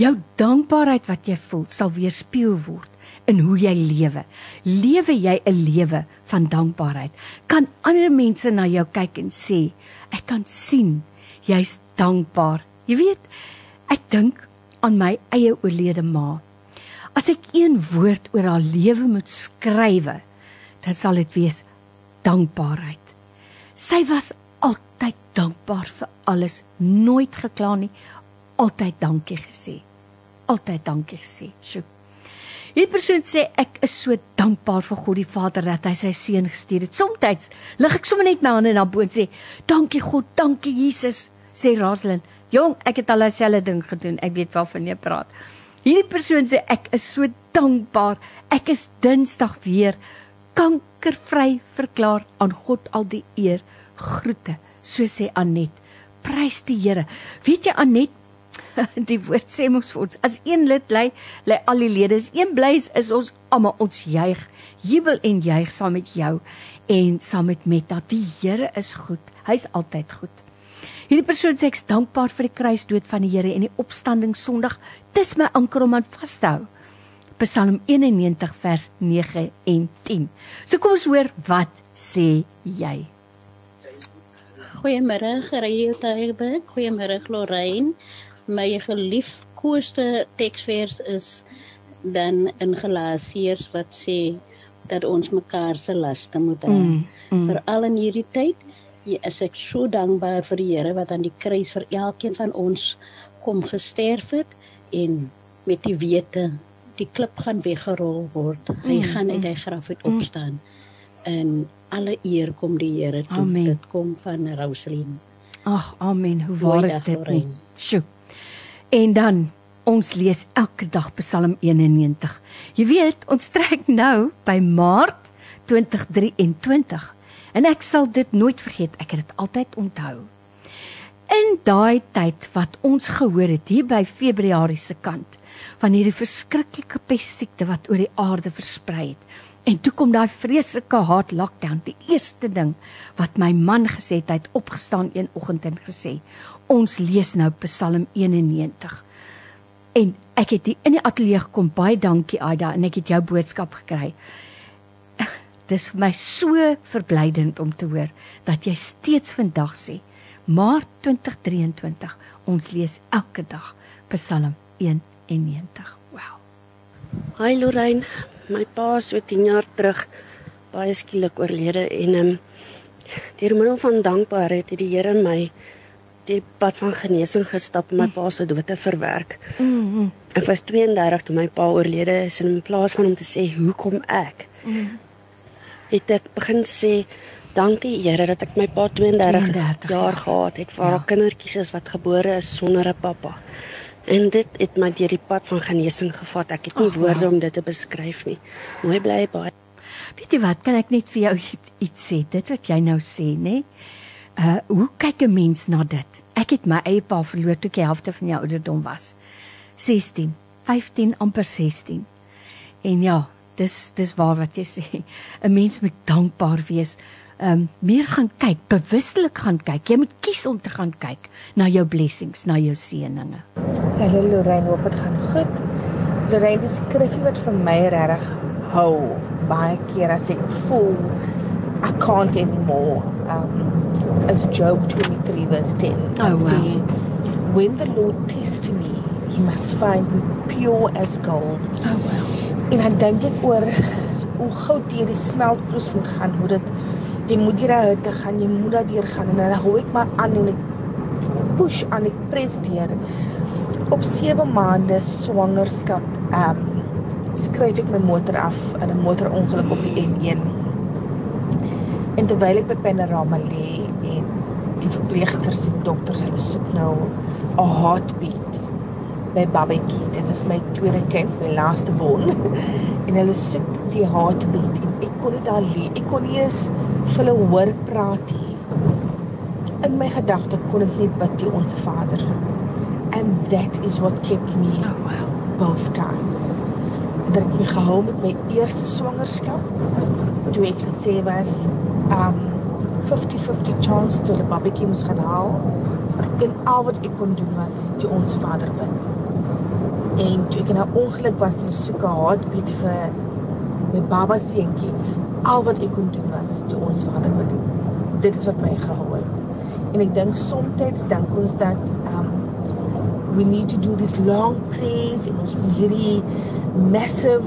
Jou dankbaarheid wat jy voel sal weerspieël word in hoe jy lewe. Lewe jy 'n lewe van dankbaarheid, kan ander mense na jou kyk en sê, ek kan sien jy's dankbaar. Jy weet, ek dink aan my eie oorlede ma. As ek een woord oor haar lewe moet skrywe, dan sal dit wees dankbaarheid. Sy was altyd dankbaar vir alles, nooit gekla nie, altyd dankie gesê. Altyd dankie gesê. Sjoe. Hierdie persoon sê ek is so dankbaar vir God die Vader dat hy sy seun gestuur het. Somstyds lig ek sommer net my hande na bo en sê, "Dankie God, dankie Jesus," sê Rosalind. Jong, ek het al dieselfde ding gedoen. Ek weet waarvan jy praat. Hierdie persoon sê ek is so dankbaar. Ek is Dinsdag weer kankervry verklaar aan God al die eer. Groete, so sê Anet. Prys die Here. Weet jy Anet, die woord sê mos vir ons as een lid lê lê al die lede. Is een bly is ons almal ons juig jubel en juig saam met jou en saam met Metta. Die Here is goed. Hy's altyd goed. Hierdie persoon sê ek's dankbaar vir die kruisdood van die Here en die opstanding Sondag dis my anker om aan vas te hou. Psalm 91 vers 9 en 10 so kom ons hoor wat sê jy? Goeiemôre Gerrie Taibe goeiemôre Lorraine my geliefkoeste teksvers is dan in Galasiërs wat sê dat ons mekaar se laste moet dra. Mm, mm. Veral in hierdie tyd, is ek so dankbaar vir die Here wat aan die kruis vir elkeen van ons kom gesterf het en met die wete die klip gaan weggerol word. Hy mm, gaan uit mm. hy graf uit opstaan. Mm. En alle eer kom die Here toe. Amen. Dit kom van Rosalyn. Ag, amen. Hoe waar is dit? Sjoe. En dan ons lees elke dag Psalm 91. Jy weet, ons trek nou by Maart 2023 en ek sal dit nooit vergeet. Ek het dit altyd onthou. In daai tyd wat ons gehoor het hier by Februarie se kant van hierdie verskriklike pessiekte wat oor die aarde versprei het. En toe kom daai vreeslike hard lockdown, die eerste ding wat my man gesê het, hy het opgestaan een oggend en gesê, ons lees nou Psalm 91. En ek het hier in die ateljee gekom. Baie dankie Aida en ek het jou boodskap gekry. Dis vir my so verblydend om te hoor dat jy steeds vandag sê Maart 2023 ons lees elke dag Psalm 91. Wow. Hi Lorraine, my pa so 10 jaar terug baie skielik oorlede en ehm um, deur middel van dankbaarheid het die Here my die pad van genesing gestap om my pa se dood te verwerk. Mm -hmm. Ek was 32 toe my pa oorlede is en in plaas van om te sê hoekom ek, mm -hmm. het ek begin sê dankie Here dat ek my pa 32, 32 jaar gehad het vir ja. haar kindertjies is wat gebore is sonder 'n pappa. En dit het my deur die pad van genesing gevat. Ek het nie Ach, woorde om dit te beskryf nie. Mooi bly baie. Weet jy wat, kan ek net vir jou iets sê? Dit wat jy nou sê, nê? Nee? Uh hoe kyk 'n mens na dit? Ek het my eie pa verloor toe ek die helfte van jou ouderdom was. 16, 15 amper 16. En ja, dis dis waar wat jy sê. 'n Mens moet dankbaar wees. Um, meer gaan kyk, bewustelik gaan kyk. Jy moet kies om te gaan kyk na jou blessings, na jou seëninge. Hallo Lorraine, hoop dit gaan goed. Lorraine, dis skrifgie wat vir my regtig hou. Baie keer as ek voel I can't anymore. Um as Job 23 verse 10. Oh, wow. Say, when the Lord tests me, he must find me pure as gold. Oh wow. En dan dink ek oor hoe goud hierdie smeltkroes moet gaan, hoe dit jy moet hier te gaan, jy moet daar deur gaan en dan hou ek maar aan en ek push aan ek pres deur. Op 7 maande swangerskap, ehm um, skryf ek my motor af in 'n motorongeluk op die N1. En terwyl ek by Panorama lê die verpleegsters en dokters hulle soek nou 'n heartbeat by babatjie. Dit is my tweede kind, my laaste bon. en hulle soek die heartbeat en ek kon nie daar lê. Ek kon nie eens vir hulle hoor praat nie. In my gedagte kon ek net bid die onsse Vader. And that is what kept me oh, wow. both times. Dat ek my gehou met my eerste swangerskap. Toe ek gesê was um 50-50 chance toe die babatjie moes gaan haal. En al wat ek kon doen was die onsse Vader bid. En toe ek in 'n ongeluk was met soeke heartbeat vir my baba seentjie, al wat ek kon doen was die ons Vader bid. Dit is wat my gehou het. En ek dink soms dink ons dat um we need to do this long prayers en ons moet hierdie massive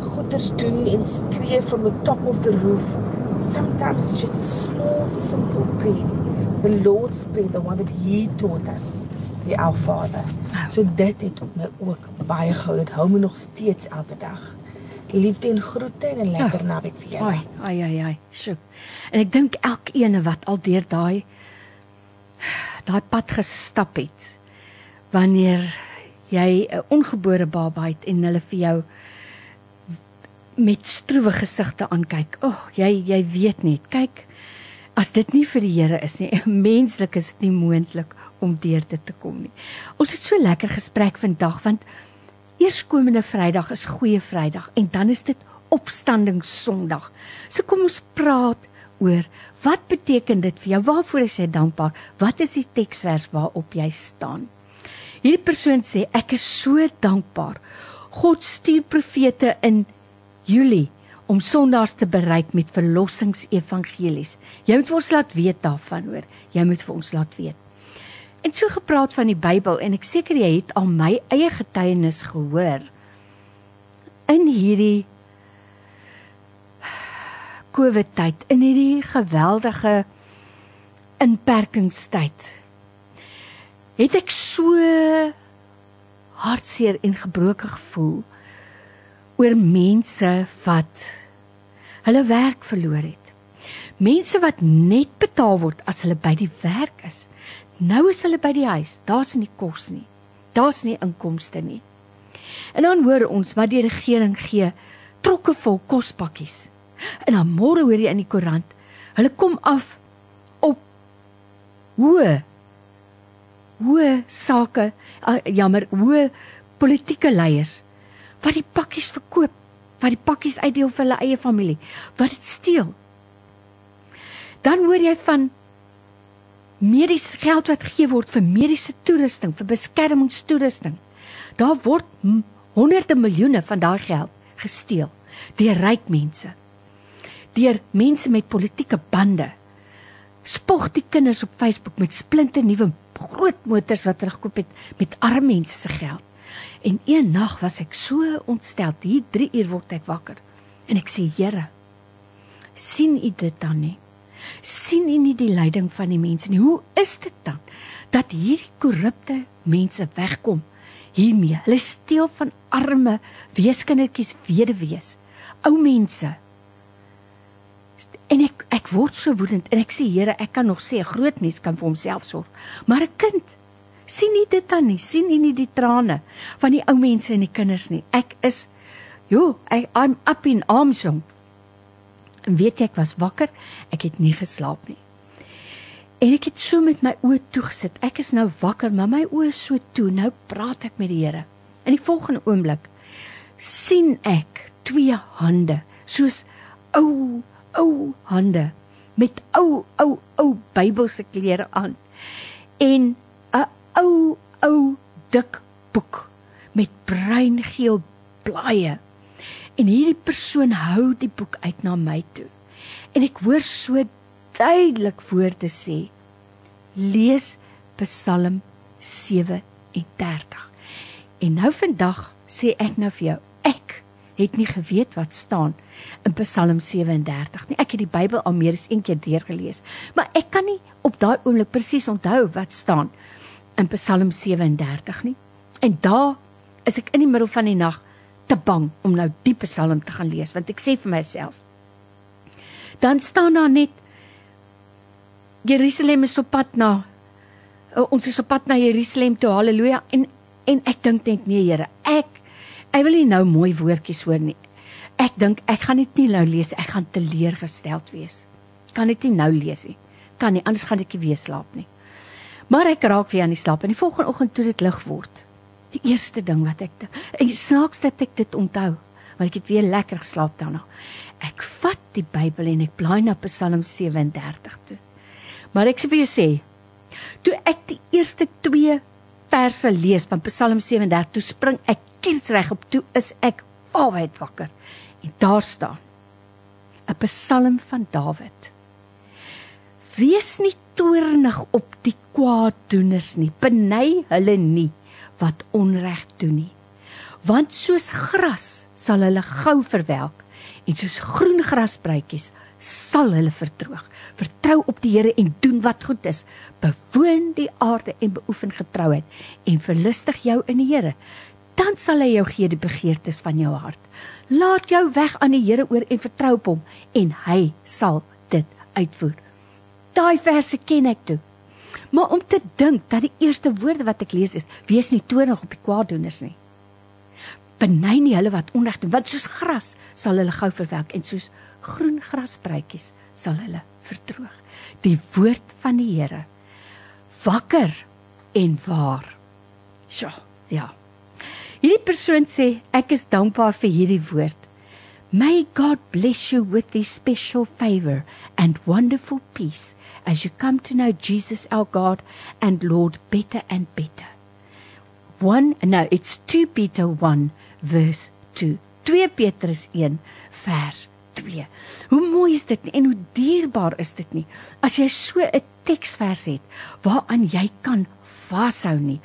goeders doen en skree from the top of the roof. Sometimes it's just a small simple prayer. The Lord's prayer, the one that he taught us, the Our Father. So dit het my ook baie gehou. Dit hou my nog steeds elke dag. Liefde en groete en 'n lekker ja. naweek vir julle. Ai, ai ai ai. Sjoe. En ek dink elkeen wat al deur daai daai pad gestap het wanneer jy 'n ongebore baba het en hulle vir jou met stroewe gesigte aankyk. O, oh, jy jy weet net. Kyk, as dit nie vir die Here is nie, menslik is dit nie moontlik om deur dit te kom nie. Ons het so lekker gesprek vandag want eerskomende Vrydag is goeie Vrydag en dan is dit opstanding Sondag. So kom ons praat oor wat beteken dit vir jou? Waarvoor is jy dankbaar? Wat is die teksvers waarop jy staan? Hierdie persoon sê ek is so dankbaar. God stuur profete in Julie om sondaars te bereik met verlossingsevangelies. Jy moet vir ons laat weet daarvan hoor. Jy moet vir ons laat weet. En so gepraat van die Bybel en ek seker jy het al my eie getuienis gehoor in hierdie COVID tyd, in hierdie geweldige inperkingstyd. Het ek so hartseer en gebroke gevoel oor mense wat hulle werk verloor het. Mense wat net betaal word as hulle by die werk is. Nou is hulle by die huis. Daar's nie kos nie. Daar's nie inkomste nie. En dan hoor ons wat die regering gee, trokke vol kospakkies. En dan môre hoor jy in die koerant, hulle kom af op hoe hoe sake uh, jammer, hoe politieke leiers wat die pakkies verkoop, wat die pakkies uitdeel vir hulle eie familie, wat dit steel. Dan hoor jy van mediese geld wat gegee word vir mediese toerusting, vir beskermingstoerusting. Daar word honderde miljoene van daai geld gesteel deur ryk mense. Deur mense met politieke bande. Spog die kinders op Facebook met splinte nuwe groot motors wat hulle gekoop het met arme mense se geld. En een nag was ek so ontstel, hier 3 uur word ek wakker. En ek sê, Here, sien U dit dan nie? sien u nie die lyding van die mense nie. Hoe is dit dan dat hierdie korrupte mense wegkom hiermee? Hulle steel van arme weeskindertjies weduwees, ou mense. En ek ek word so woedend en ek sê Here, ek kan nog sê 'n groot mens kan vir homself sorg, maar 'n kind sien nie dit dan nie, sien nie nie die trane van die ou mense en die kinders nie. Ek is jo, I, I'm up in arms. En weet jy ek was wakker, ek het nie geslaap nie. En ek het so met my oë toegesit. Ek is nou wakker, maar my oë is so toe. Nou praat ek met die Here. In die volgende oomblik sien ek twee hande, soos ou ou hande met ou ou ou Bybelse klere aan en ou ou dik boek met bruingeel blaaie. En hierdie persoon hou die boek uit na my toe. En ek hoor so duidelik woorde sê: Lees Psalm 37. En nou vandag sê ek nou vir jou, ek het nie geweet wat staan in Psalm 37 nie. Ek het die Bybel al meer as een keer deurgelees, maar ek kan nie op daai oomblik presies onthou wat staan in Psalm 37 nie. En daar is ek in die middel van die nag te bang om nou die Psalm te gaan lees, want ek sê vir myself dan staan daar net Jerusalem is op pad na uh, ons is op pad na Jerusalem toe. Halleluja. En en ek dink net nee Here, ek ek wil nie nou mooi woordjies hoor nie. Ek dink ek gaan dit nie nou lees, ek gaan teleurgesteld wees. Kan dit nie nou lees nie. Kan nie, anders gaan ek nie weer slaap nie. Maar ek raak weer aan die slaap en die volgende oggend toe dit lig word. Die eerste ding wat ek en snaaks dat ek dit onthou, want ek het weer lekker geslaap daarna. Ek vat die Bybel en ek blaai na Psalm 37 toe. Maar ek sê vir jou sê, toe ek die eerste 2 verse lees van Psalm 37, toe spring ek kiesreg op toe is ek alwyd wakker. En daar staan 'n Psalm van Dawid. Wees nie toornig op die kwaaddoeners nie, beny hulle nie wat onreg doen nie. Want soos gras sal hulle gou verwelk en soos groen grasbruitjies sal hulle verdroog. Vertrou op die Here en doen wat goed is. Bewoon die aarde en beoefen getrouheid en verlustig jou in die Here. Dan sal hy jou gee die begeertes van jou hart. Laat jou weg aan die Here oor en vertrou op hom en hy sal dit uitvoer. Daai verse ken ek toe. Maar om te dink dat die eerste woorde wat ek lees is: Wees nie toornig op die kwaaddoeners nie. Beny nie hulle wat onreg doen, want soos gras sal hulle gou verwelk en soos groen grasbruitjies sal hulle verdroog. Die woord van die Here wakker en waar. Sjoe, ja. Hierdie persoon sê ek is dankbaar vir hierdie woord. May God bless you with this special favor and wonderful peace as you come to know Jesus our God and Lord better and better. 1 no, it's 2 Peter 1 verse 2. 2 Petrus 1 vers 2. Hoe mooi is dit nie? en hoe dierbaar is dit nie as jy so 'n teksvers het waaraan jy kan vashou nie.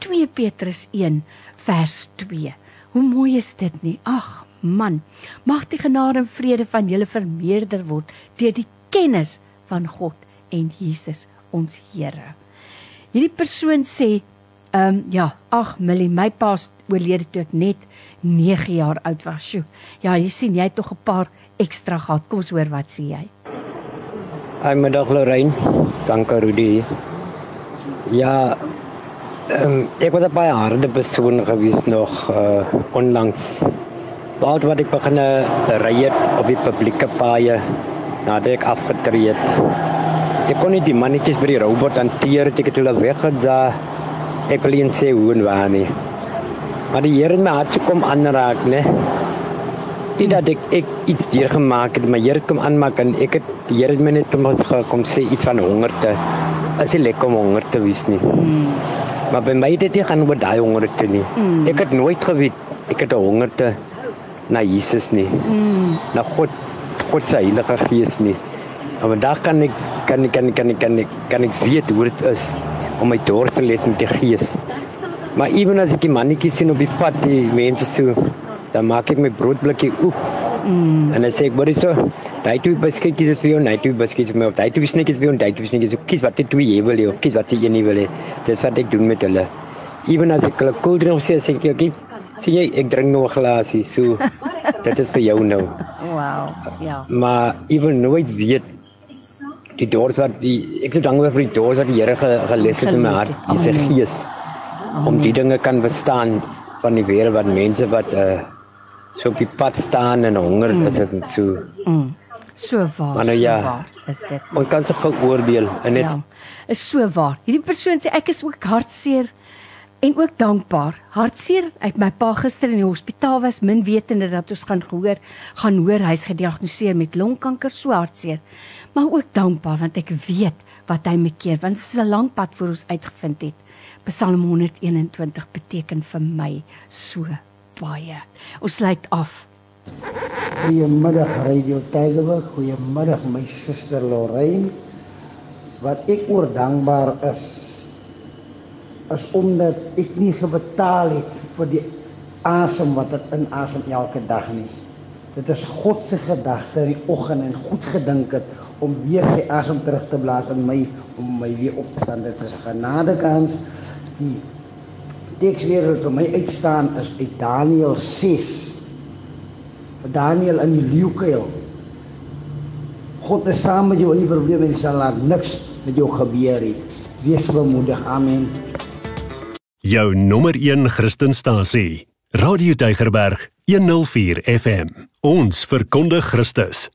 2 Petrus 1 vers 2. Hoe mooi is dit nie? Ag man, mag die genade en vrede van julle vermeerder word deur die kennis van God en Jesus ons Here. Hierdie persoon sê, ehm um, ja, ag Millie, my pa oorlede toe ek net 9 jaar oud was. Sjoe. Ja, jy sien, jy het tog 'n paar ekstra gehad. Kom ons hoor wat sê jy. Hi middag Lorraine, Sanka Rudy. Ja, um, ek was 'n harde persoon gewees nog uh, onlangs. Baie wat ek begin ry het op die publieke paaie nadat ek afgetree het. Ek kon nie die mannetjies by die robot hanteer, ek het hulle weggejaag. Ek wil nie sê hoe en waar nie. Maar die Here het my hart kom aanraak, né? Nie dat ek, ek iets deur gemaak het, maar Here kom aanmaak en ek het die Here het my net kom kom sê iets van hongerte. As jy lekker om honger te wees nie. Mm. Maar by my het dit nie gaan oor daai hongerte nie. Mm. Ek het nooit geweet ek het 'n hongerte na Jesus nie. Mm. Na God, God se Heilige Gees nie. Maar vandag kan ek kan ek kan ek kan ek kan ek, kan ek weet hoe dit is om my dors te lees met die Gees. Maar ewen as ek die mannetjies sien op die pad, die mense so, dan maak ek my broodblikkie oop. Mm. En dan sê ek, "Wat is so? Daai twee beskikkies is vir jou, daai twee beskikkies vir my. Daai twee snikkies vir jou, daai twee snikkies. Kies wat jy twee jy wil hê, kies wat jy een wil hê." Dis wat ek doen met hulle. Ewen as ek hulle koel drink sê, sê ek, "Oké, sien jy, ek drink nog 'n glasie." So, dit is vir jou nou. Wow, ja. Maar ewen nooit weet die dors wat die ek sou dankbaar vir die dors wat die Here geles het in my hart, dis se gees om die dinge kan verstaan van die wêreld wat mense wat uh so op die pad staan en honger mm. is dit so. Mm. So waar. Maar nou ja, so waar is dit. Ons kan se geoordeel en net ja, is so waar. Hierdie persoon sê ek is ook hartseer en ook dankbaar. Hartseer uit my pa gister in die hospitaal was min wetende dat ons gaan gehoor gaan hoor hy's gediagnoseer met longkanker so hartseer. Maar ook dankbaar want ek weet wat hy my keer want dit is 'n lang pad voor ons uitgevind het. Psalm 121 beteken vir my so baie. Ons sluit af. Goeiemiddag Radio Tygerberg, goeiemiddag my suster Lorraine. Wat ek oor dankbaar is is omdat ek nie gebetaal het vir die asem wat ek inasem elke dag nie. Dit is God se gedagte in die oggend en goed gedink het om weer sy asem terug te blaas in my om my weer op te staan. Dit is 'n genadekans. Die teks weer wat vir my uitstaan is uit Daniël 6. Daniël in die leeukuil. God is saam met jou in die probleme en sal laat niks met jou gebeur nie. Wees bemoedig. Amen jou nommer 1 Christenstasie. Radio Deugerberg 104 FM. Ons verkondig Christus.